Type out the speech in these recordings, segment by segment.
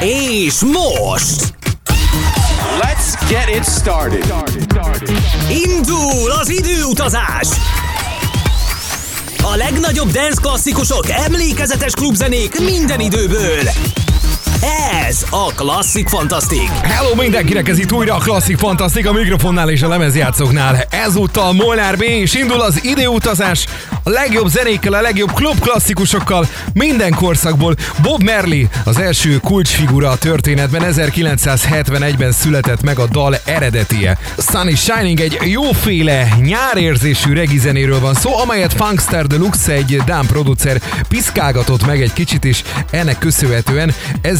És most! Let's get it started. Indul az időutazás! A legnagyobb dance klasszikusok, emlékezetes klubzenék minden időből. Ez a Klasszik Fantasztik. Hello mindenkinek, ez itt újra a Klasszik Fantasztik a mikrofonnál és a lemezjátszóknál. Ezúttal Molnár B. és indul az időutazás a legjobb zenékkel, a legjobb klub klasszikusokkal minden korszakból. Bob Merli az első kulcsfigura a történetben, 1971-ben született meg a dal eredetie. Sunny Shining egy jóféle nyárérzésű regizenéről van szó, amelyet Funkster Deluxe egy dán producer piszkálgatott meg egy kicsit, és ennek köszönhetően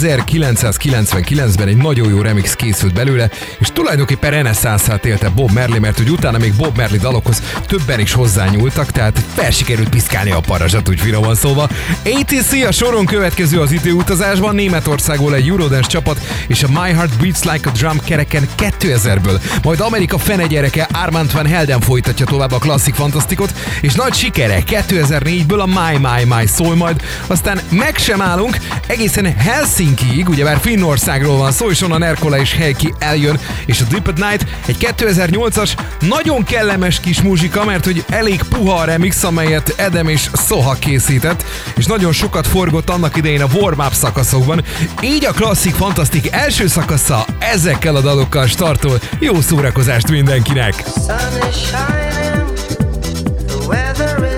1999-ben egy nagyon jó remix készült belőle, és tulajdonképpen reneszánszát élte Bob Merli, mert hogy utána még Bob Merli dalokhoz többen is hozzányúltak, tehát fel sikerült piszkálni a parazsat, úgy finoman szóval. ATC a soron következő az időutazásban, Németországból egy Eurodance csapat, és a My Heart Beats Like a Drum kereken 2000-ből. Majd Amerika fene gyereke Armand Van Helden folytatja tovább a klasszik fantasztikot, és nagy sikere 2004-ből a My My My szól majd, aztán meg sem állunk, egészen Helsinki-ig, ugye már Finnországról van szó, és onnan Erkola és Heiki eljön, és a Deep at Night egy 2008-as nagyon kellemes kis muzsika, mert hogy elég puha a remix, amelyet Edem és Soha készített, és nagyon sokat forgott annak idején a warm-up szakaszokban, így a klasszik fantasztik első szakasza ezekkel a dalokkal startol. Jó szórakozást mindenkinek! sun is shining, the weather is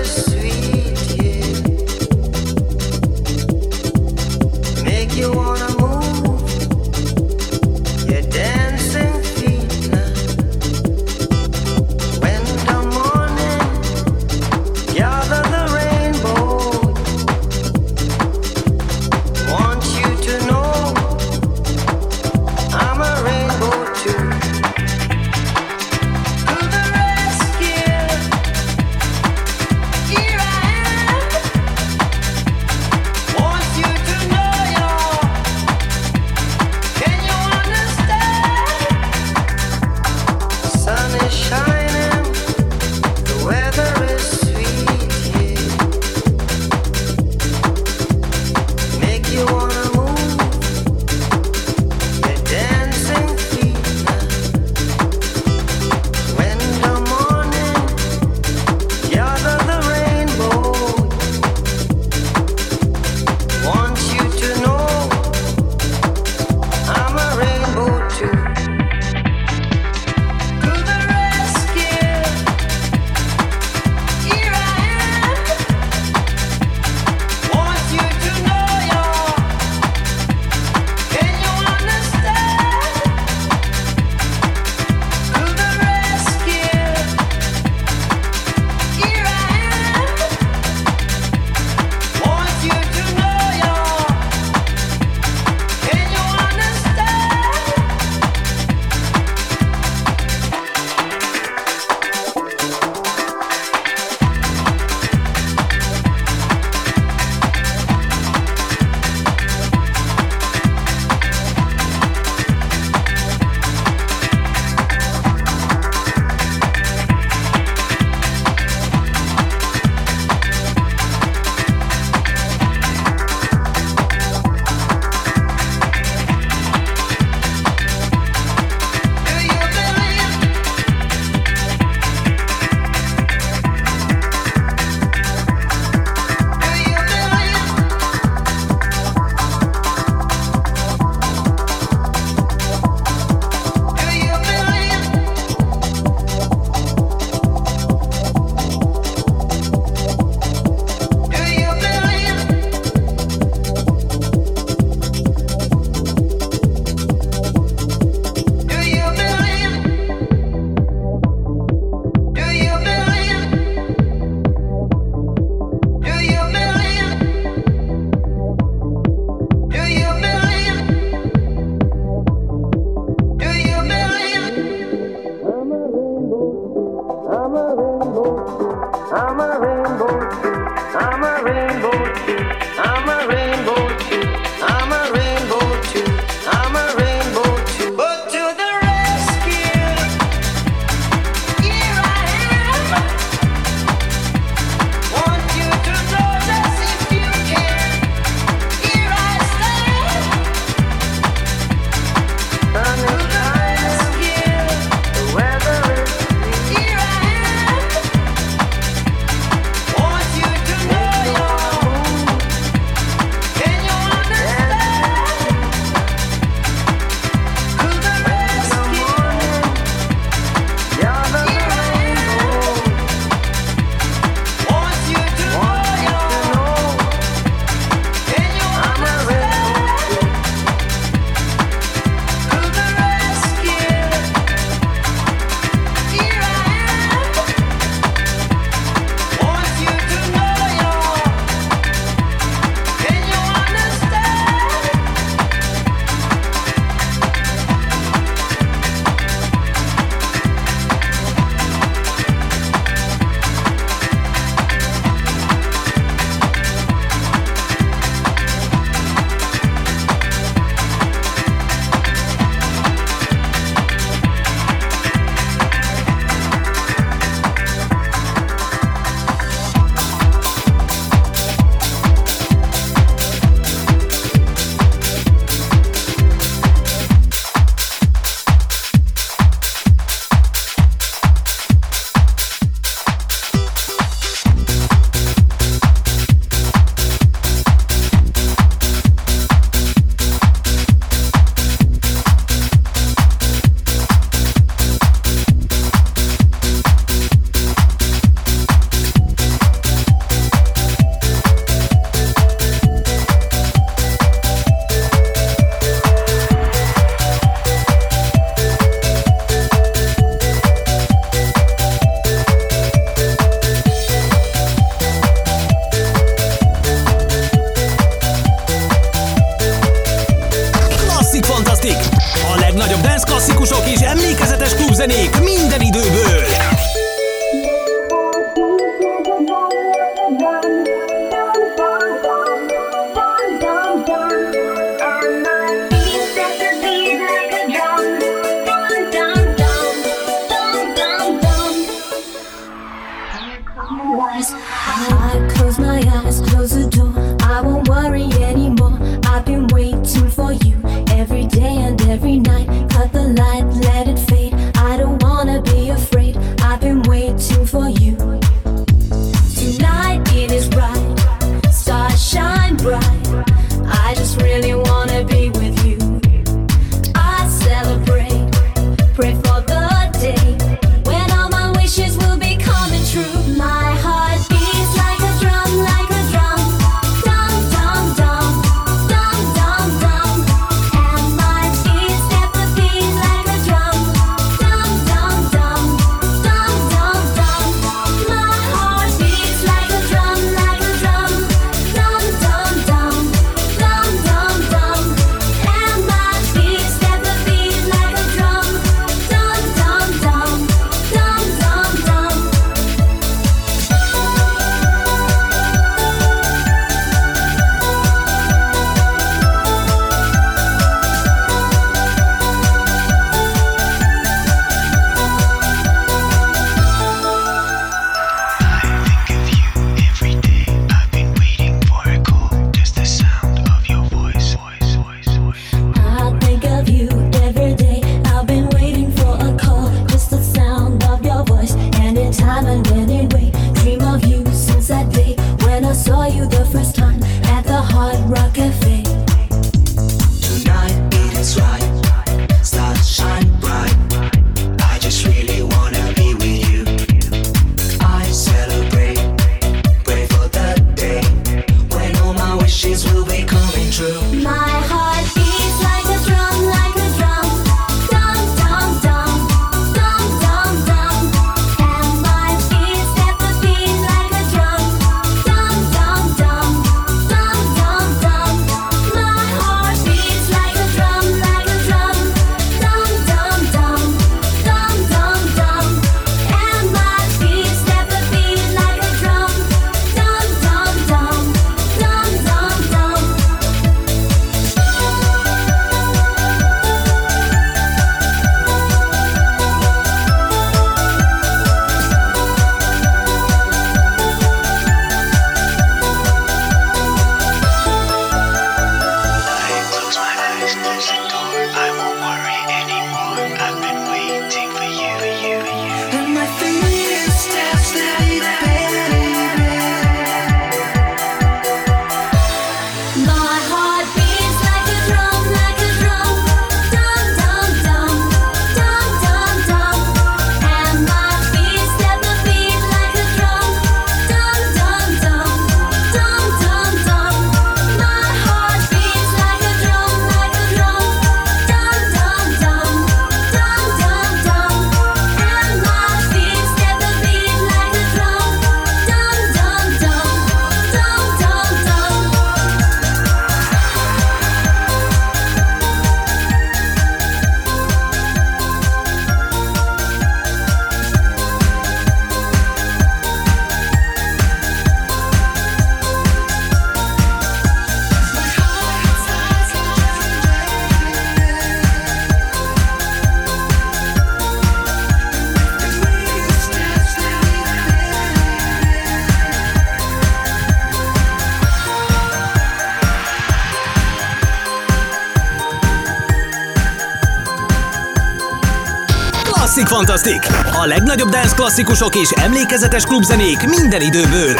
A legnagyobb dance klasszikusok és emlékezetes klubzenék minden időből.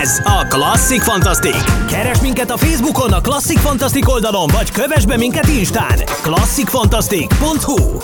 Ez a Klasszik Fantasztik. Keres minket a Facebookon, a Klasszik Fantasztik oldalon, vagy kövess be minket Instán. klasszikfantasztik.hu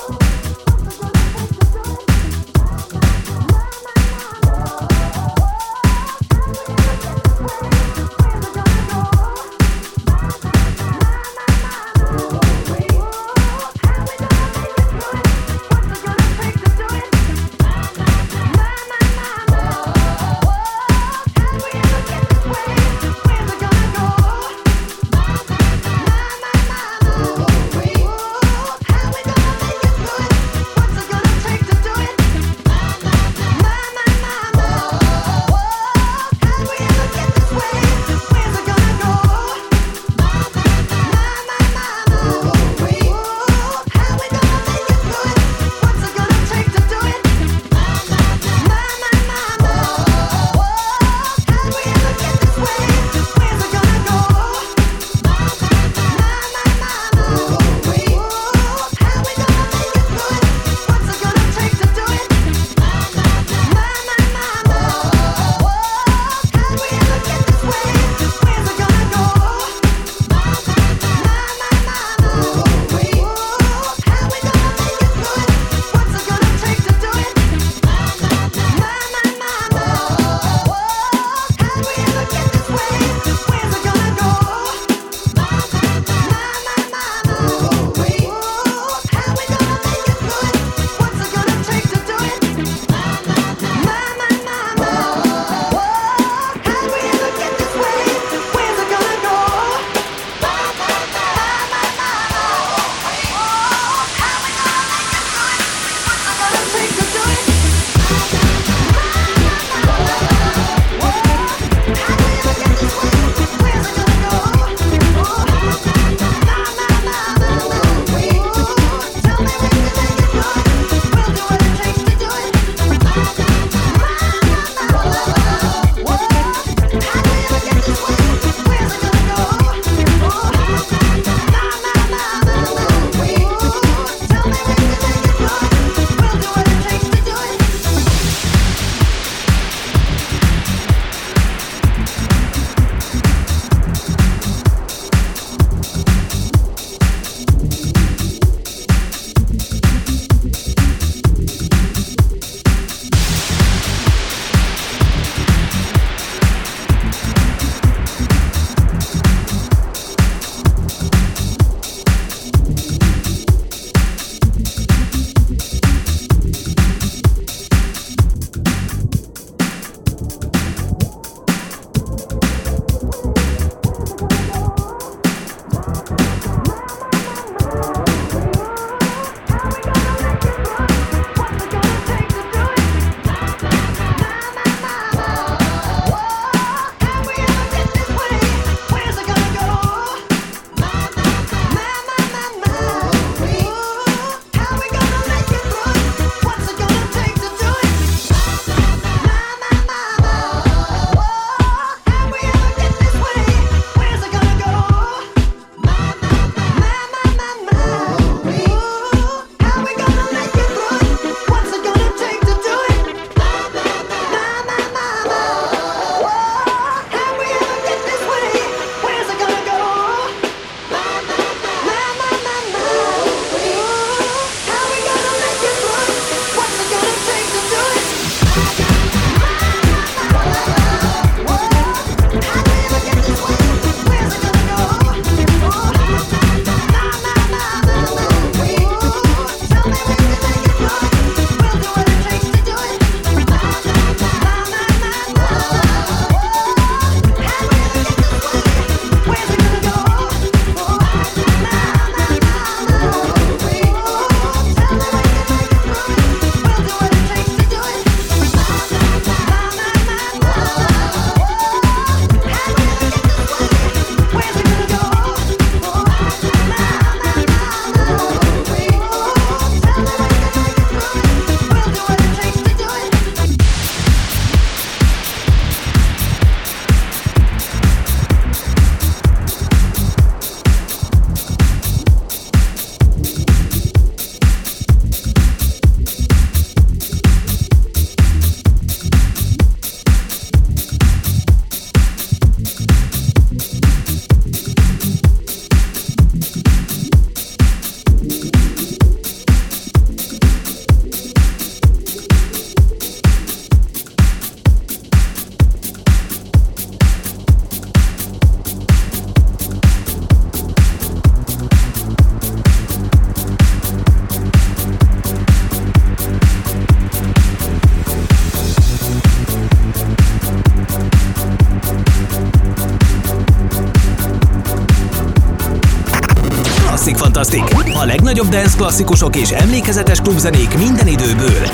legnagyobb dance klasszikusok és emlékezetes klubzenék minden időből.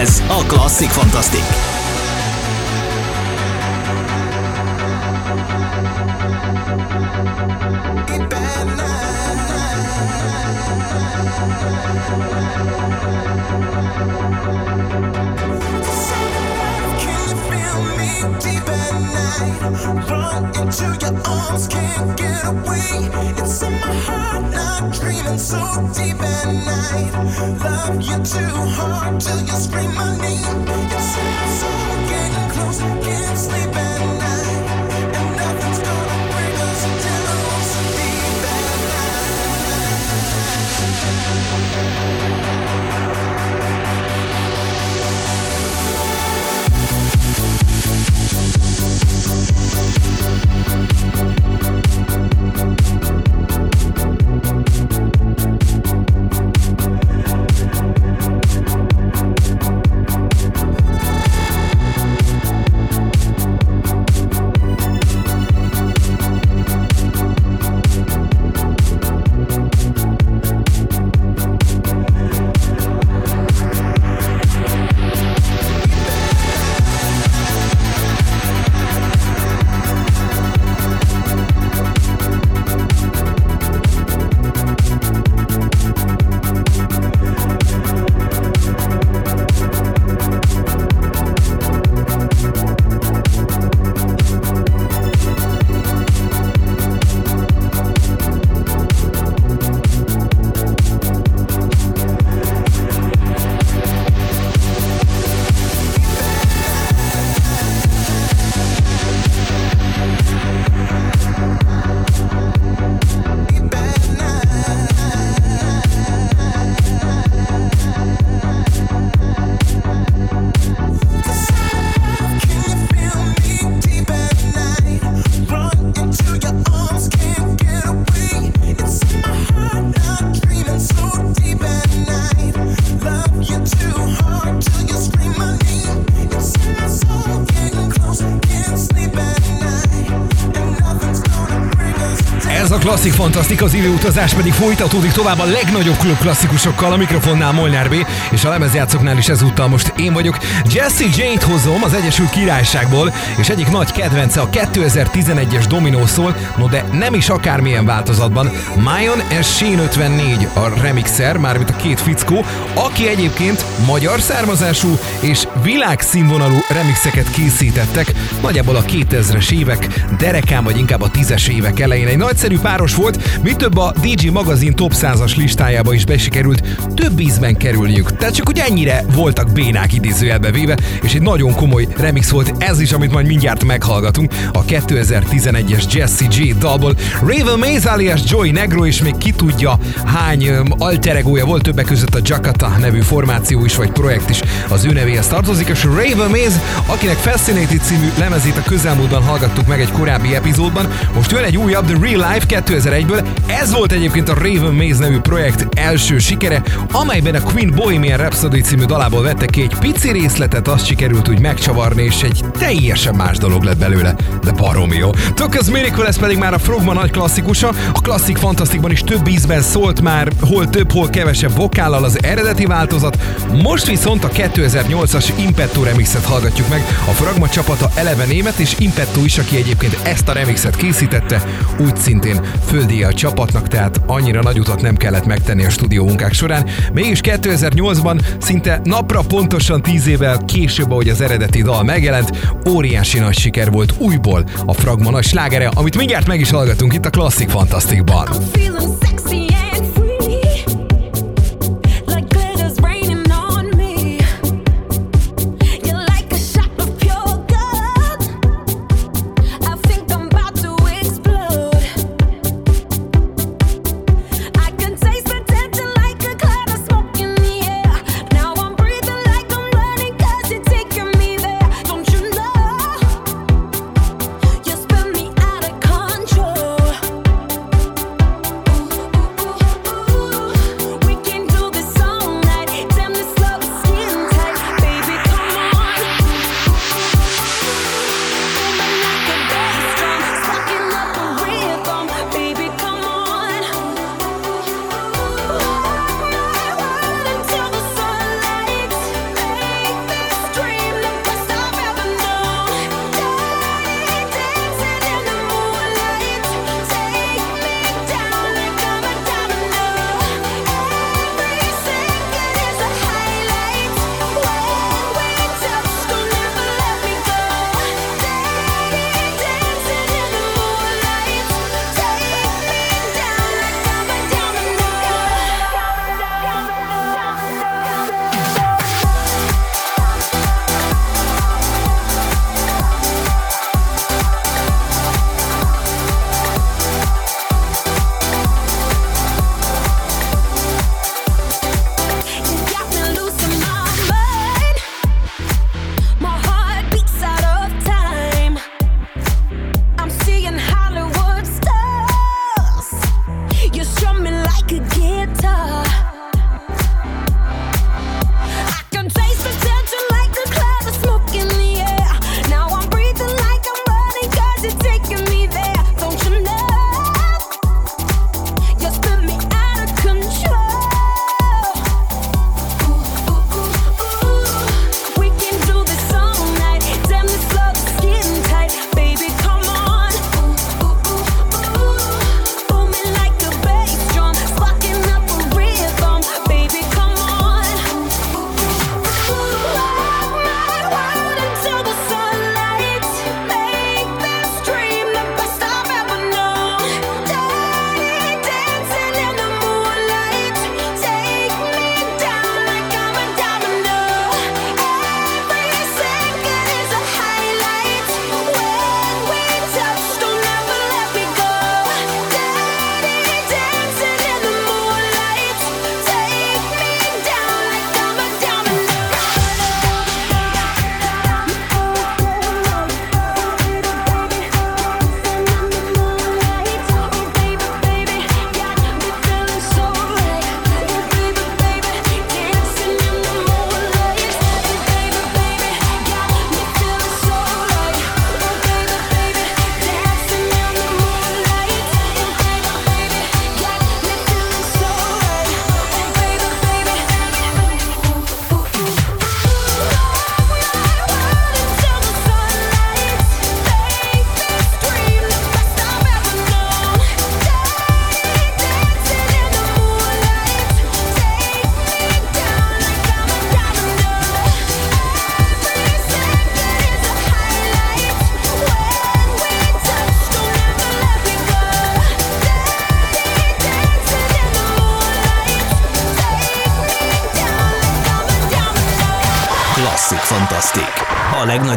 Ez a get away. It's till you scream my name. It's soul, getting close, can't sleep at night. Fantasztik, az időutazás pedig folytatódik tovább a legnagyobb klub klasszikusokkal, a mikrofonnál Molnár B, és a lemezjátszóknál is ezúttal most én vagyok. Jesse Jane-t hozom az Egyesült Királyságból, és egyik nagy kedvence a 2011-es Domino szól, no de nem is akármilyen változatban. Mayon és Shane 54 a remixer, mármint a két fickó, aki egyébként magyar származású és világszínvonalú remixeket készítettek, nagyjából a 2000-es évek derekán, vagy inkább a 10-es évek elején. Egy nagyszerű páros volt, mi több a DJ magazin top 100-as listájába is besikerült, több ízben kerülniük. Tehát csak hogy ennyire voltak bénák idézőjelbe véve, és egy nagyon komoly remix volt ez is, amit majd mindjárt meghallgatunk, a 2011-es Jesse J dalból. Raven Maze alias Joy Negro, és még ki tudja hány öm, alter egója volt többek között a Jakarta nevű formáció is, vagy projekt is az ő nevéhez tartozik, és Raven Maze, akinek Fascinated című lemezét a közelmúltban hallgattuk meg egy korábbi epizódban, most jön egy újabb The Real Life 2001-ből. Ez volt egyébként a Raven Maze nevű projekt első sikere, amelyben a Queen Bohemian Rhapsody című dalából vettek ki egy pici részletet, azt sikerült úgy megcsavarni, és egy teljesen más dolog lett belőle, de baromi jó. Tököz Miracle, ez pedig már a Frogma nagy klasszikusa, a klasszik fantasztikban is több ízben szólt már, hol több, hol kevesebb vokállal az eredeti változat, most viszont a 2008-as Impetto remixet hallgatjuk meg, a Fragma csapata eleve német, és Impetto is, aki egyébként ezt a remixet készítette, úgy szintén földi a csapatnak, tehát annyira nagy utat nem kellett megtenni a stúdió munkák során. Mégis 2008-ban, szinte napra pontosan 10 évvel később, ahogy az eredeti dal megjelent, óriási nagy siker volt újból a Fragma nagy slágere, amit mindjárt meg is hallgatunk itt a Classic Fantasztikban. Feeling sexy and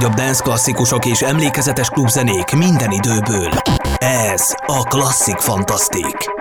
legnagyobb dance klasszikusok és emlékezetes klubzenék minden időből. Ez a Klasszik Fantasztik.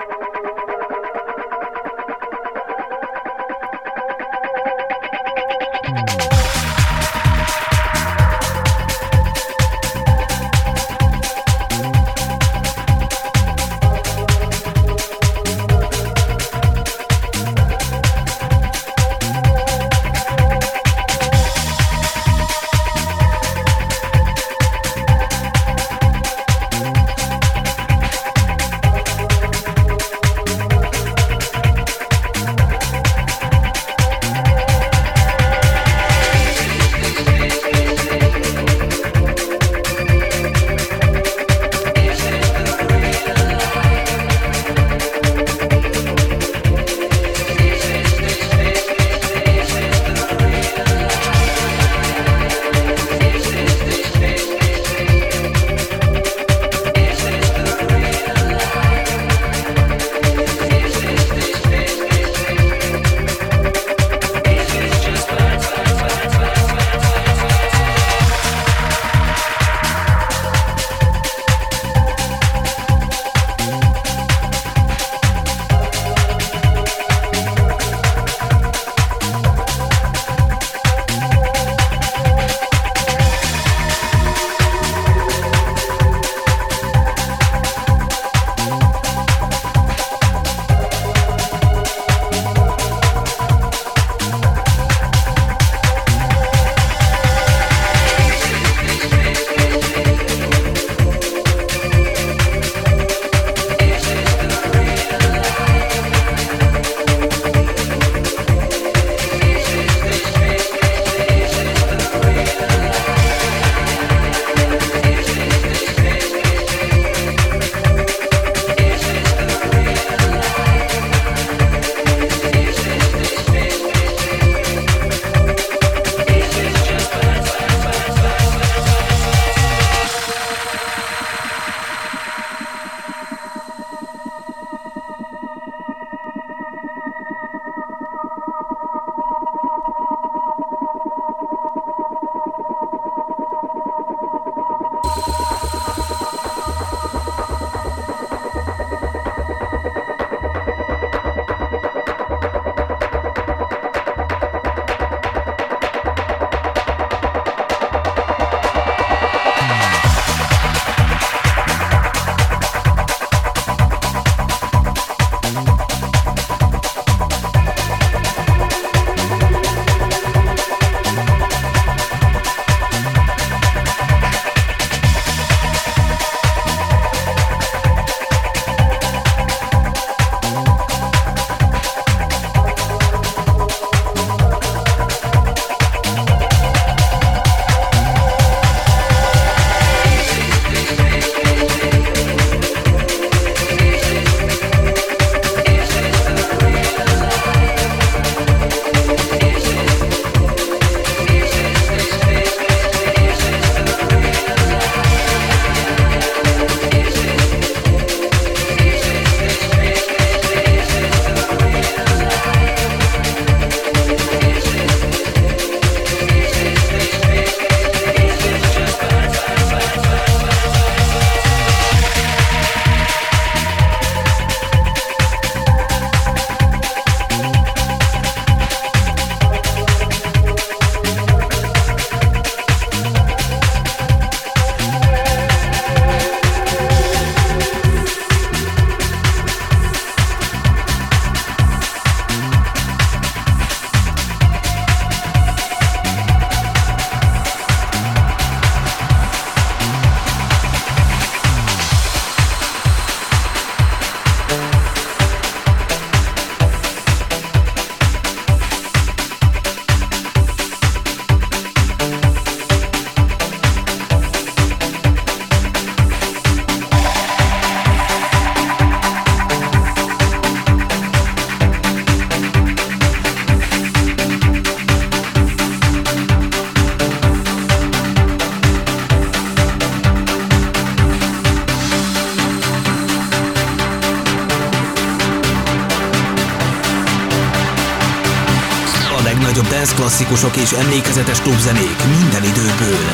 Klasszikusok és emlékezetes klubzenék minden időből.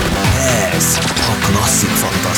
Ez a Klasszik Fantasztik.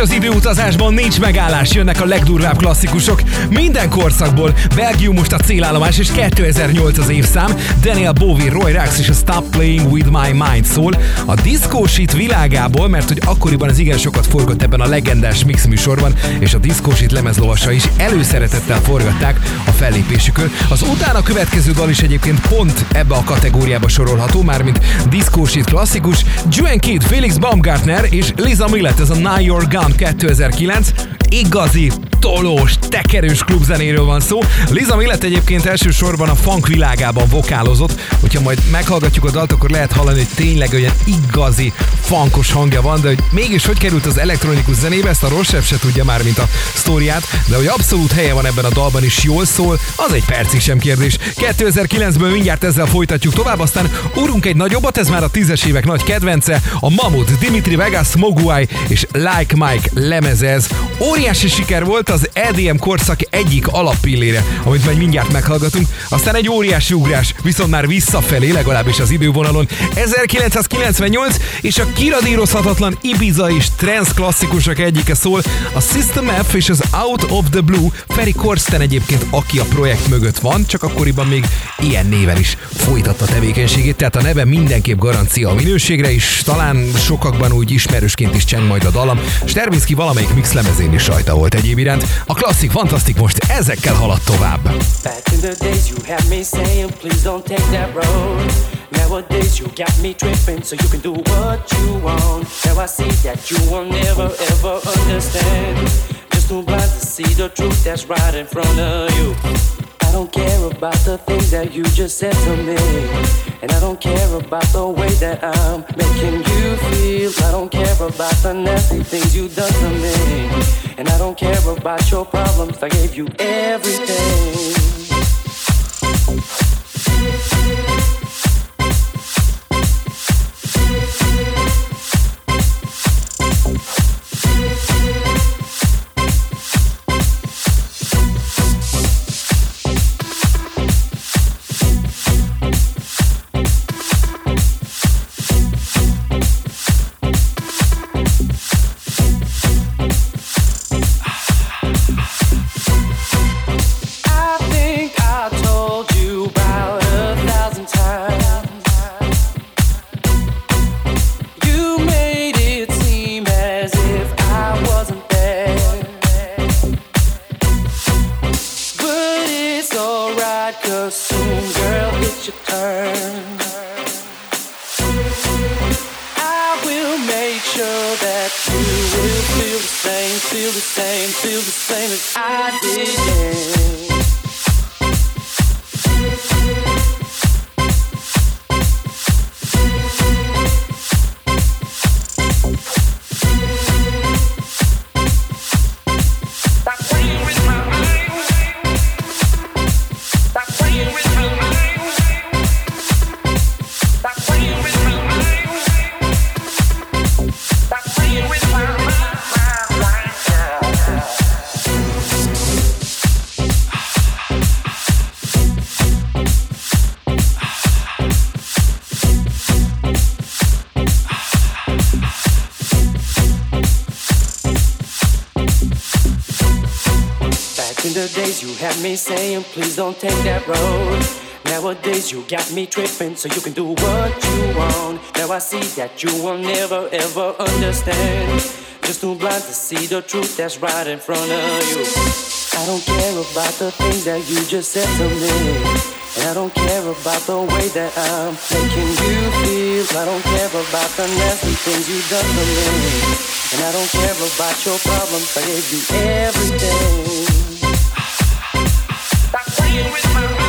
Az időutazásban nincs megállás, jönnek a legdurvább klasszikusok minden korszakból. Belgium most a célállomás és 2008 az évszám. Daniel Bowie, Roy Rax és a Stop Playing With My Mind szól a diszkósít világából, mert hogy akkoriban az igen sokat forgott ebben a legendás mix műsorban, és a diszkósít lemezlovasa is előszeretettel forgatták a fellépésükön. Az utána következő dal is egyébként pont ebbe a kategóriába sorolható, mármint diszkósít klasszikus. Joan Kidd, Felix Baumgartner és Liza Millet, ez a Now Your Gun 2009. Igazi tolós, tekerős klubzenéről van szó. Liza Millet egyébként elsősorban a funk világában vokálozott. Hogyha majd meghallgatjuk a dalt, akkor lehet hallani, hogy tényleg olyan igazi funkos hangja van, de hogy mégis hogy került az elektronikus zenébe, ezt a Rossef se tudja már, mint a sztoriát, de hogy abszolút helye van ebben a dalban is jól szól, az egy percig sem kérdés. 2009-ből mindjárt ezzel folytatjuk tovább, aztán úrunk egy nagyobbat, ez már a tízes évek nagy kedvence, a Mamut, Dimitri Vegas, Moguai és Like Mike lemezez. Óriási siker volt az EDM korszak egyik alappillére, amit majd mindjárt meghallgatunk, aztán egy óriási ugrás, viszont már visszafelé, legalábbis az idővonalon. 1998, és a kiradírozhatatlan Ibiza és trance klasszikusok egyike szól, a System F és az Out of the Blue, Ferry Corsten egyébként, aki a projekt mögött van, csak akkoriban még ilyen néven is folytatta tevékenységét, tehát a neve mindenképp garancia a minőségre, és talán sokakban úgy ismerősként is cseng majd a dalam, Stervinski valamelyik mix lemezén is rajta volt egyéb iránt. A klasszik fantasztik most ezekkel halad tovább. Back in the days, you had me saying, please don't take that road. Nowadays, you got me tripping, so you can do what you want. Now I see that you will never ever understand. Just too blind to see the truth that's right in front of you. I don't care about the things that you just said to me. And I don't care about the way that I'm making you feel. I don't care about the nasty things you done to me. And I don't care about your problems. I gave you everything. Saying, please don't take that road. Nowadays, you got me tripping, so you can do what you want. Now I see that you will never ever understand. Just too blind to see the truth that's right in front of you. I don't care about the things that you just said to me. And I don't care about the way that I'm making you feel. I don't care about the nasty things you done to me. And I don't care about your problems. I gave you everything. Klasszikusok és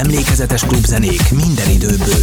emlékezetes klubzenék minden időből.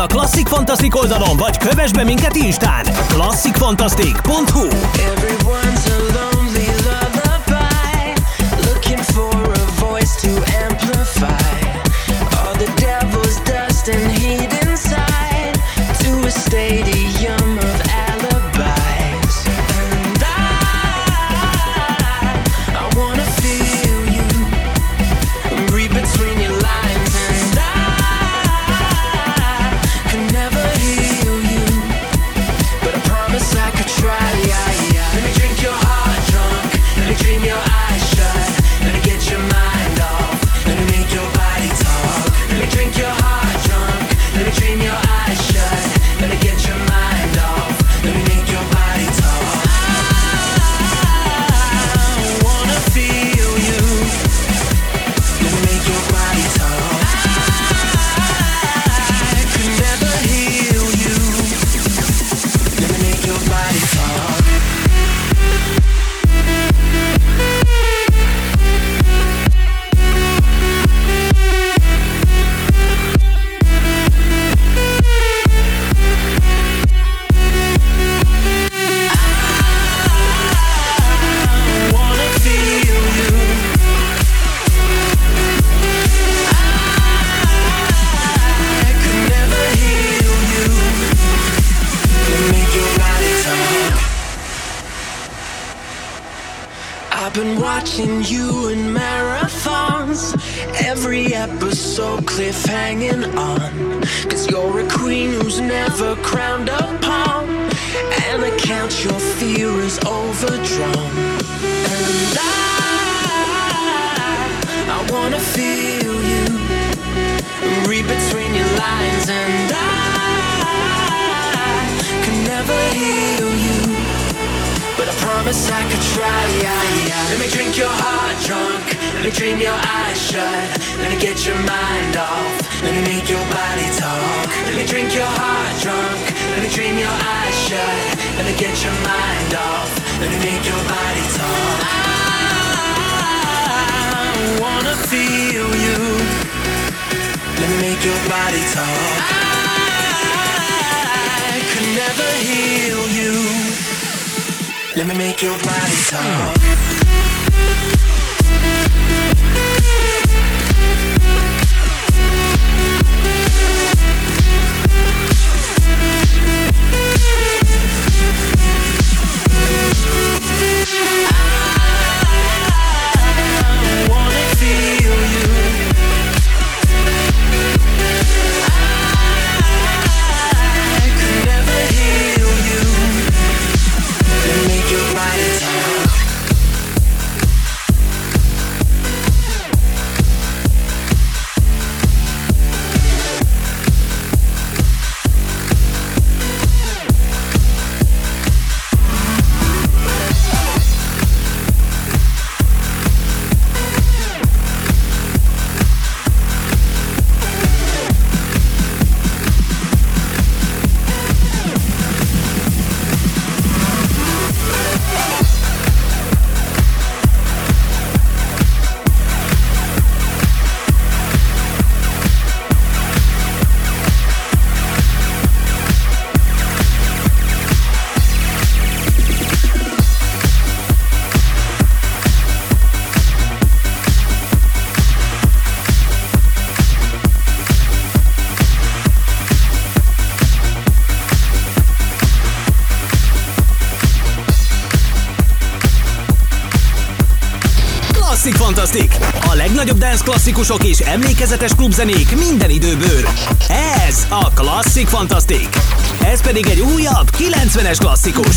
Fantasztik oldalon, vagy kövess be minket Instán. klasszikfantasztik.hu Everyone's a never crowned upon. Promise I could try. Let me drink your heart drunk. Let me dream your eyes shut. Let me get your mind off. Let me make your body talk. Let me drink your heart drunk. Let me dream your eyes shut. Let me get your mind off. Let me make your body talk. I wanna feel you. Let me make your body talk. I could never heal you. Let me make your body talk. I wanna feel dance klasszikusok és emlékezetes klubzenék minden időből. Ez a Klasszik Fantasztik! Ez pedig egy újabb, 90-es klasszikus.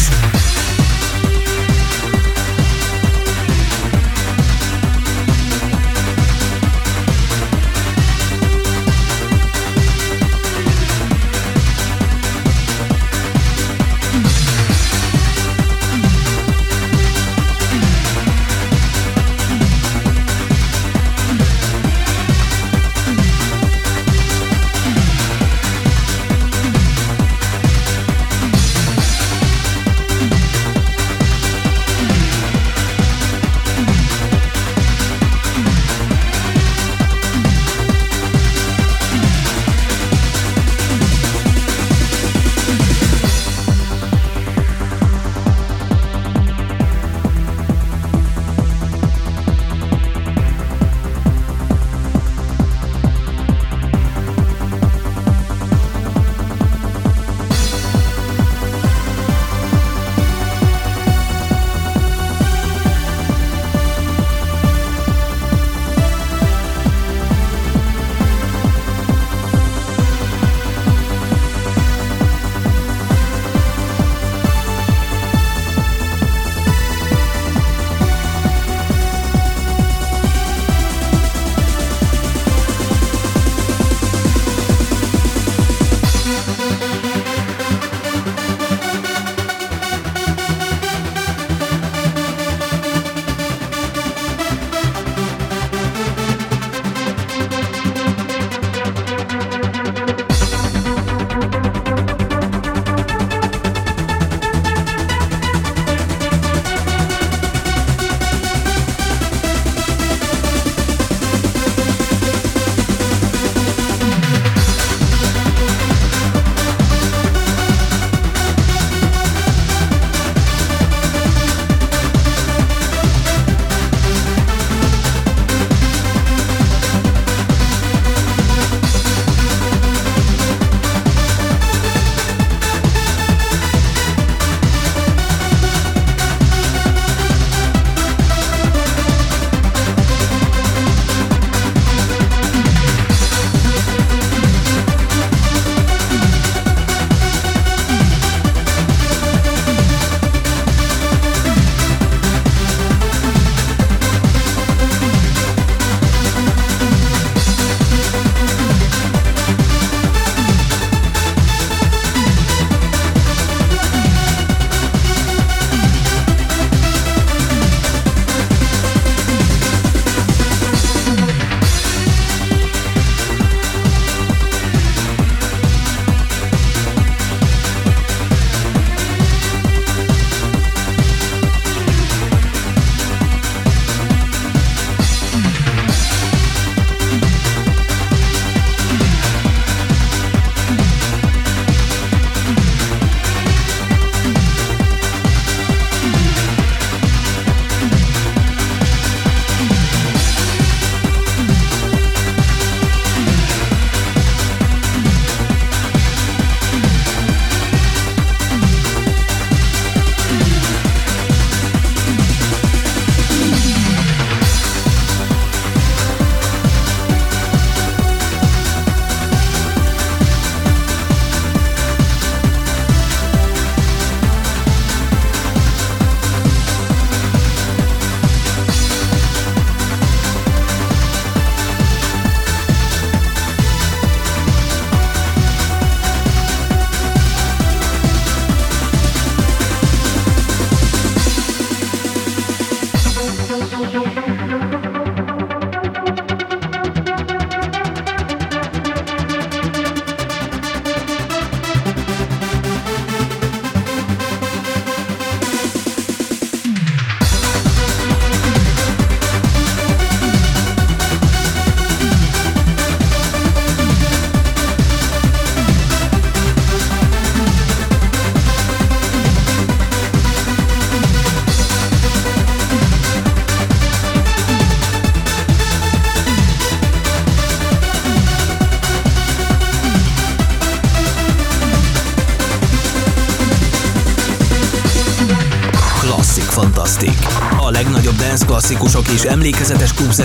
És emlékezetes klubzenék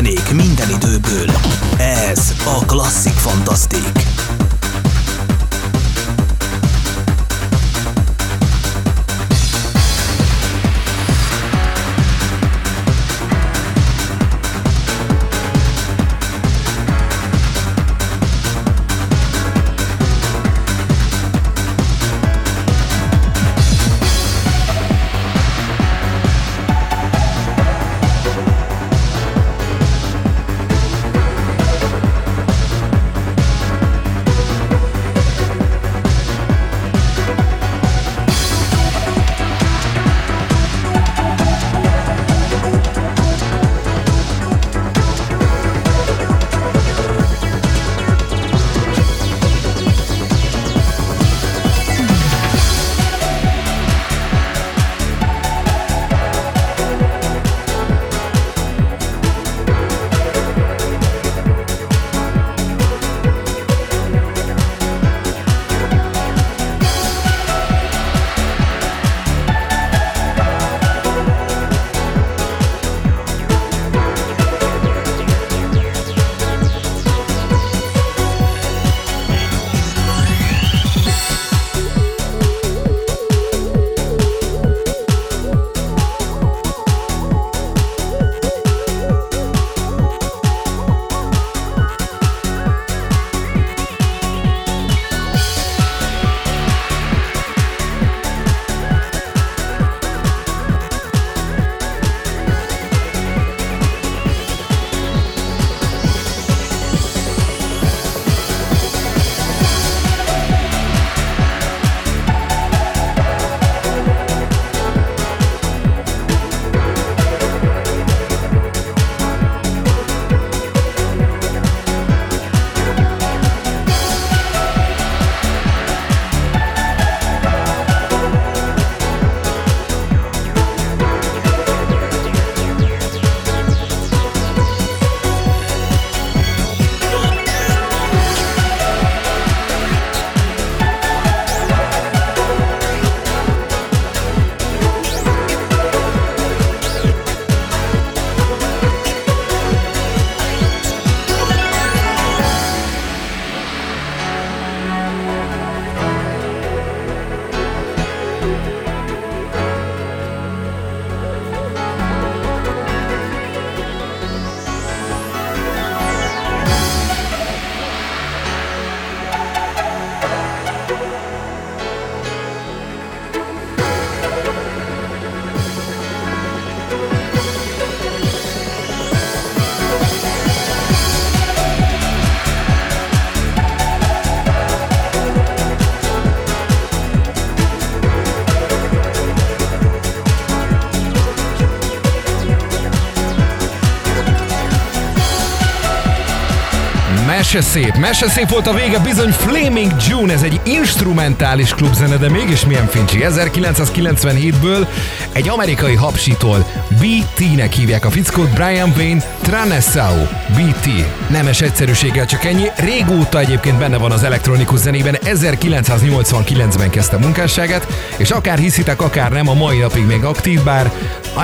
Mese szép, mese szép volt a vége, bizony Flaming June, ez egy instrumentális klubzene, de mégis milyen fincsi. 1997-ből egy amerikai hapsitól BT-nek hívják a fickót, Brian Wayne Tranessau, BT. Nemes egyszerűséggel csak ennyi. Régóta egyébként benne van az elektronikus zenében, 1989-ben kezdte munkásságát, és akár hiszitek, akár nem, a mai napig még aktív, bár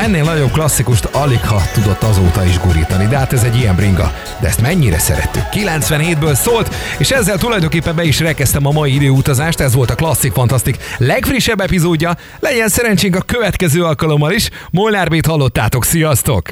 ennél nagyobb klasszikust alig ha tudott azóta is gurítani, de hát ez egy ilyen bringa. De ezt mennyire szerettük. 97-ből szólt, és ezzel tulajdonképpen be is rekeztem a mai időutazást, ez volt a Klasszik Fantasztik legfrissebb epizódja. Legyen szerencsénk a következő alkalommal is. Molnár Bét hallottátok, sziasztok!